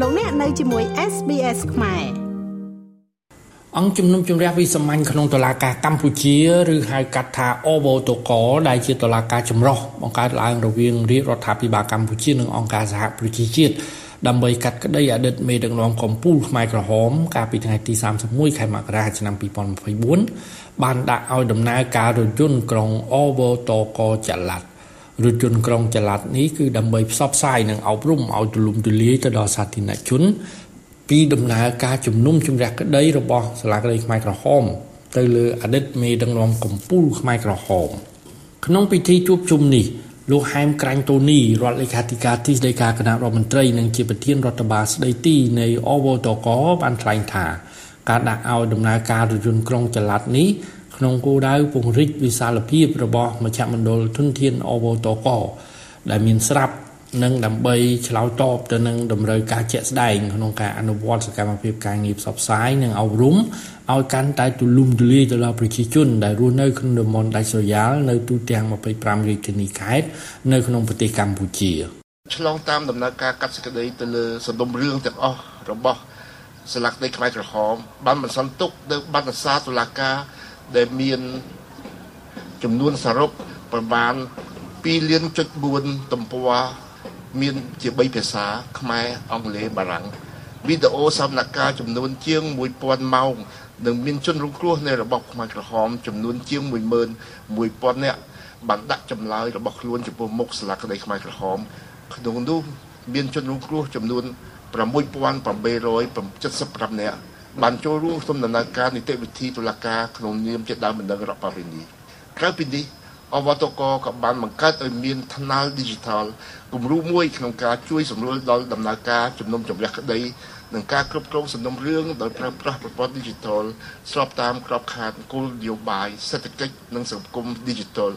លោកអ្នកនៅជាមួយ SBS ខ្មែរអង្គជំនុំជម្រះវិសាមញ្ញក្នុងតុលាការកម្ពុជាឬហៅកាត់ថាអវតកដែលជាតុលាការចម្រុះបង្កើតឡើងរវាងរាជរដ្ឋាភិបាលកម្ពុជានិងអង្គការសហប្រជាជាតិដើម្បីកាត់ក្តីអតីតមេដឹកនាំកម្ពុជាខ្មែរក្រហម កាលពីថ្ងៃទី31ខែមករាឆ្នាំ2024បានដាក់ឲ្យដំណើរការរថយន្តក្រុងអវតកចល័ត រថយន្តក្រុងចល័តនេះគឺដើម្បីផ្សព្វផ្សាយនិងអប់រំឲ្យទូលំទូលាយទៅដល់សាធារណជនពីដំណើរការជំនុំជម្រះក្តីរបស់សាលាក្តីខ្មែរក្រហម ទៅលើអតីតមេដឹកនាំកម្ពុជាខ្មែរក្រហម ក្នុងពិធីជួបជុំនេះលោកហែមក្រាញ់តូនីរដ្ឋលេខាធិការទីស្តីការគណៈរដ្ឋមន្ត្រីនិងជាប្រធានរដ្ឋបាលស្តីទីនៃអវតកបានថ្លែងថា ការដាក់ឲ្យដំណើរការរថយន្តក្រុងចល័តនេះ ក្នុងគោលដៅពង្រីកវិសាលភាពរបស់មជ្ឈមណ្ឌលធនធានអវតកដែលមានស្រាប់និងដើម្បីឆ្លើយតបទៅនឹងតម្រូវការជាក់ស្ដែងក្នុងការអនុវត្តសកម្មភាពការងារផ្សព្វផ្សាយនិងអប់រំឲ្យកាន់តែទូលំទូលាយទៅដល់ប្រជាជនដែលរស់នៅក្នុងតំបន់ដាច់ស្រយាលនៅទូទាំង25រាជធានីខេត្តនៅក្នុងប្រទេសកម្ពុជាឆ្លងតាមដំណើរការកាត់សេចក្តីទៅលើសំណុំរឿងទាំងអស់របស់សាលាក្តីខ្មែរក្រហមបានបន្សន្ទុកទៅបានអាសាតុលាការ ដែលមានចំនួនសរុបប្រមាណ2លានចុច4ទំព័រមានជា3ភាសាខ្មែរអង់គ្លេសបារាំងវីដេអូសម្ដែងការចំនួនជាង1000ម៉ោងនិងមានជនរងគ្រោះនៃរបបខ្មែរក្រហមចំនួនជាង11000នាក់បានដាក់ចម្លើយរបស់ខ្លួនចំពោះមុខសាលាក្តីខ្មែរក្រហមក្នុងនោះមានជនរងគ្រោះចំនួន6875នាក់ បានចូលរួមក្នុងដំណើរការនីតិវិធីតុលាការក្នុងនាមជាដើមបណ្ដឹងរដ្ឋបាលវិនីក្រៅពីនេះអវតកក៏បានបង្កើតឲ្យមានថ្នាល Digital គំរូមួយក្នុងការជួយសម្រួលដល់ដំណើរការជំនុំជម្រះក្តីនិងការគ្រប់គ្រងសំណុំរឿងដោយប្រើប្រាស់ប្រព័ន្ធ Digital ស្របតាមក្របខ័ណ្ឌគោលនយោបាយសេដ្ឋកិច្ចនិងសង្គម Digital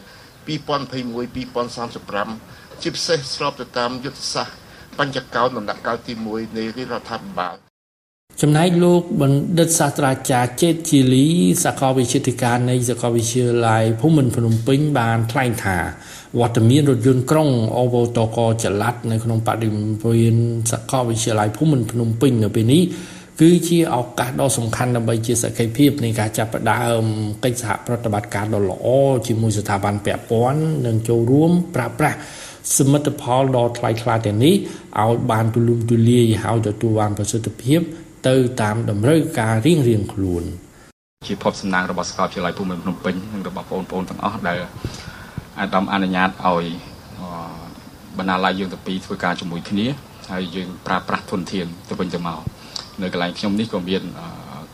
2021-2035ជាពិសេសស្របទៅតាមយុទ្ធសាស្ត្របញ្ចកោណដំណាក់កាលទី1នៃរដ្ឋាភិបាល ចំណែកលោកបណ្ឌិតសាស្ត្រាចារ្យចេតជាលីសាកលវិទ្យាធិការនៃសាកលវិទ្យាល័យភូមិន្ទភ្នំពេញបានថ្លែងថាវត្តមានរថយន្តក្រុងអូវតកចល័តនៅក្នុងបរិវេណសាកលវិទ្យាល័យភូមិន្ទភ្នំពេញនៅពេលនេះគឺជាឱកាសដ៏សំខាន់ដើម្បីជាសក្ខីភាពនៃការចាប់ផ្ដើមកិច្ចសហប្រតិបត្តិការដ៏ល្អជាមួយស្ថាប័នពាក់ព័ន្ធនិងចូលរួមប្រើប្រាស់សមិទ្ធផលដ៏ថ្លៃថ្លាទាំងនេះឲ្យបានទូលំទូលាយហើយទទួលបានប្រសិទ្ធភាព ទៅតាមតម្រូវការរៀងរៀងខ្លួនជាភពសំណាងរបស់សាកលវិទ្យាល័យភូមិន្ទភ្នំពេញនិងរបស់បងប្អូនទាំងអស់ដែលអាដាមអនុញ្ញាតឲ្យបណ្ណាល័យយើងទៅពីរធ្វើការជាមួយគ្នាហើយយើងប្រើប្រាស់ធនធានទៅវិញទៅមកនៅកន្លែងខ្ញុំនេះក៏មាន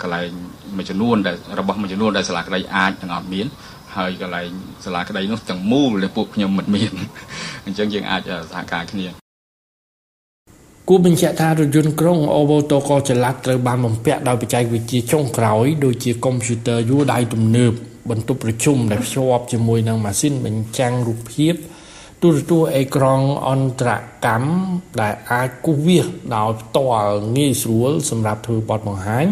កន្លែងមួយចំនួនដែលរបស់មួយចំនួនដែលសាលាក្តីអាចនឹងអត់មានហើយកន្លែងសាលាក្តីនោះទាំងមូលដែលពួកខ្ញុំមិនមានអញ្ចឹងយើងអាចសហការគ្នា គួរបញ្ជាក់ថារថយន្តក្រុងអូវតូកចល័តត្រូវបានបំពាក់ដោយបច្ចេកវិទ្យាចុងក្រោយដូចជាកុំព្យូទ័រយួរដៃទំនើបបន្ទប់ប្រជុំដែលភ្ជាប់ជាមួយនឹងម៉ាស៊ីនបញ្ចាំងរូបភាពទូរទស្សន៍អេក្រង់អន្តរកម្មដែលអាចគូសវាសដោយផ្ទាល់ងាយស្រួលសម្រាប់ធ្វើបទបង្ហាញ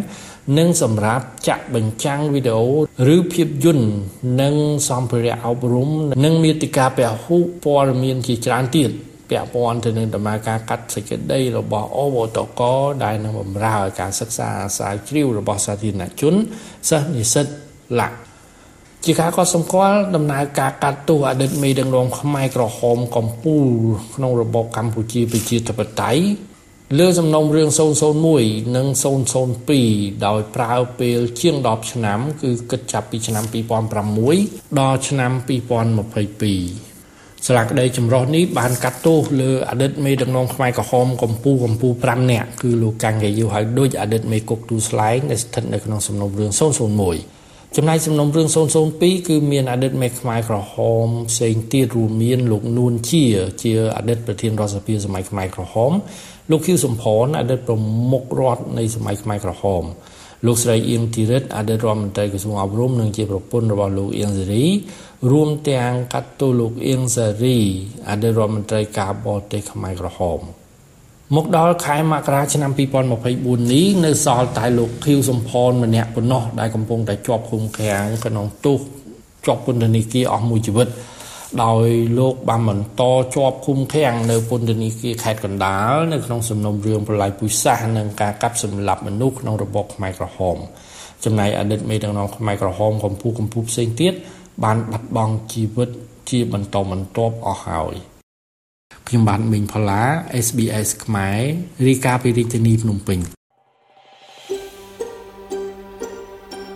និងសម្រាប់ចាក់បញ្ចាំងវីដេអូឬភាពយន្តនិងសម្ភារៈអប់រំនិងមាតិកាពហុព័ត៌មានជាច្រើនទៀត ពាក់ព័ន្ធទៅនឹងដំណើរការកាត់សេចក្តីរបស់អវតកដែលនឹងបម្រើឲ្យការសិក្សាអាស្រ័យជ្រាវរបស់សាធារណជនសិស្សនិស្សិតលក្ខជាការកត់សម្គាល់ដំណើរការកាត់ទោសអតីតមេដឹកនាំខ្មែរក្រហមកម្ពុជាក្នុងរបបកម្ពុជាប្រជាធិបតេយ្យលើសំណុំរឿង001និង002ដោយប្រើពេលជាង10ឆ្នាំ គឺគិតចាប់ពីឆ្នាំ2006ដល់ឆ្នាំ2022 សាលាក្តីចម្រុះនេះបានកាត់ទោសលើអតីតមេដឹកនាំខ្មែរក្រហមកម្ពុជាកម្ពុជា5នាក់គឺលោកកាំងកេយូហៅដូចអតីតមេគុកទូស្លែងដែលស្ថិតនៅក្នុងសំណុំរឿង001ចំណែកសំណុំរឿង002គឺមានអតីតមេខ្មែរក្រហមផ្សេងទៀតរួមមានលោកនួនជា ជាអតីតប្រធានរដ្ឋសភាសម័យខ្មែរក្រហមលោកខៀវសំផនអតីតប្រមុខរដ្ឋនៃសម័យខ្មែរក្រហម លោកស្រីអៀងធីរិតអតីតរដ្ឋមន្ត្រីក្រសួងអប់រំនិងជាប្រពន្ធរបស់លោកអៀងសេរីរួមទាំងកាត់ទោសលោកអៀងសេរីអតីតរដ្ឋមន្ត្រីការបរទេសខ្មែរក្រហមមកដល់ខែមករាឆ្នាំ2024នេះនៅសល់តែលោកខៀវសំផនម្នាក់ប៉ុណ្ណោះដែលកំពុងតែជាប់ឃុំឃាំងក្នុងទោសជាប់ពន្ធនាគារអស់មួយជីវិត ដោយលោកបានបន្តជាប់ឃុំឃាំងនៅពន្ធនាគារខេត្តកណ្ដាលនៅក្នុងសំណុំរឿងប្រល័យពូជសាសន៍និងការកាប់សម្លាប់មនុស្សក្នុងរបបខ្មែរក្រហមចំណែកអតីតមេដឹកនាំខ្មែរក្រហមកម្ពុជាកម្ពុជាផ្សេងទៀតបានបាត់បង់ជីវិតជាបន្តបន្ទាប់អស់ហើយខ្ញុំបាទមីងផល្លា SBS ខ្មែររីកាពីរាជធានីភ្នំពេញ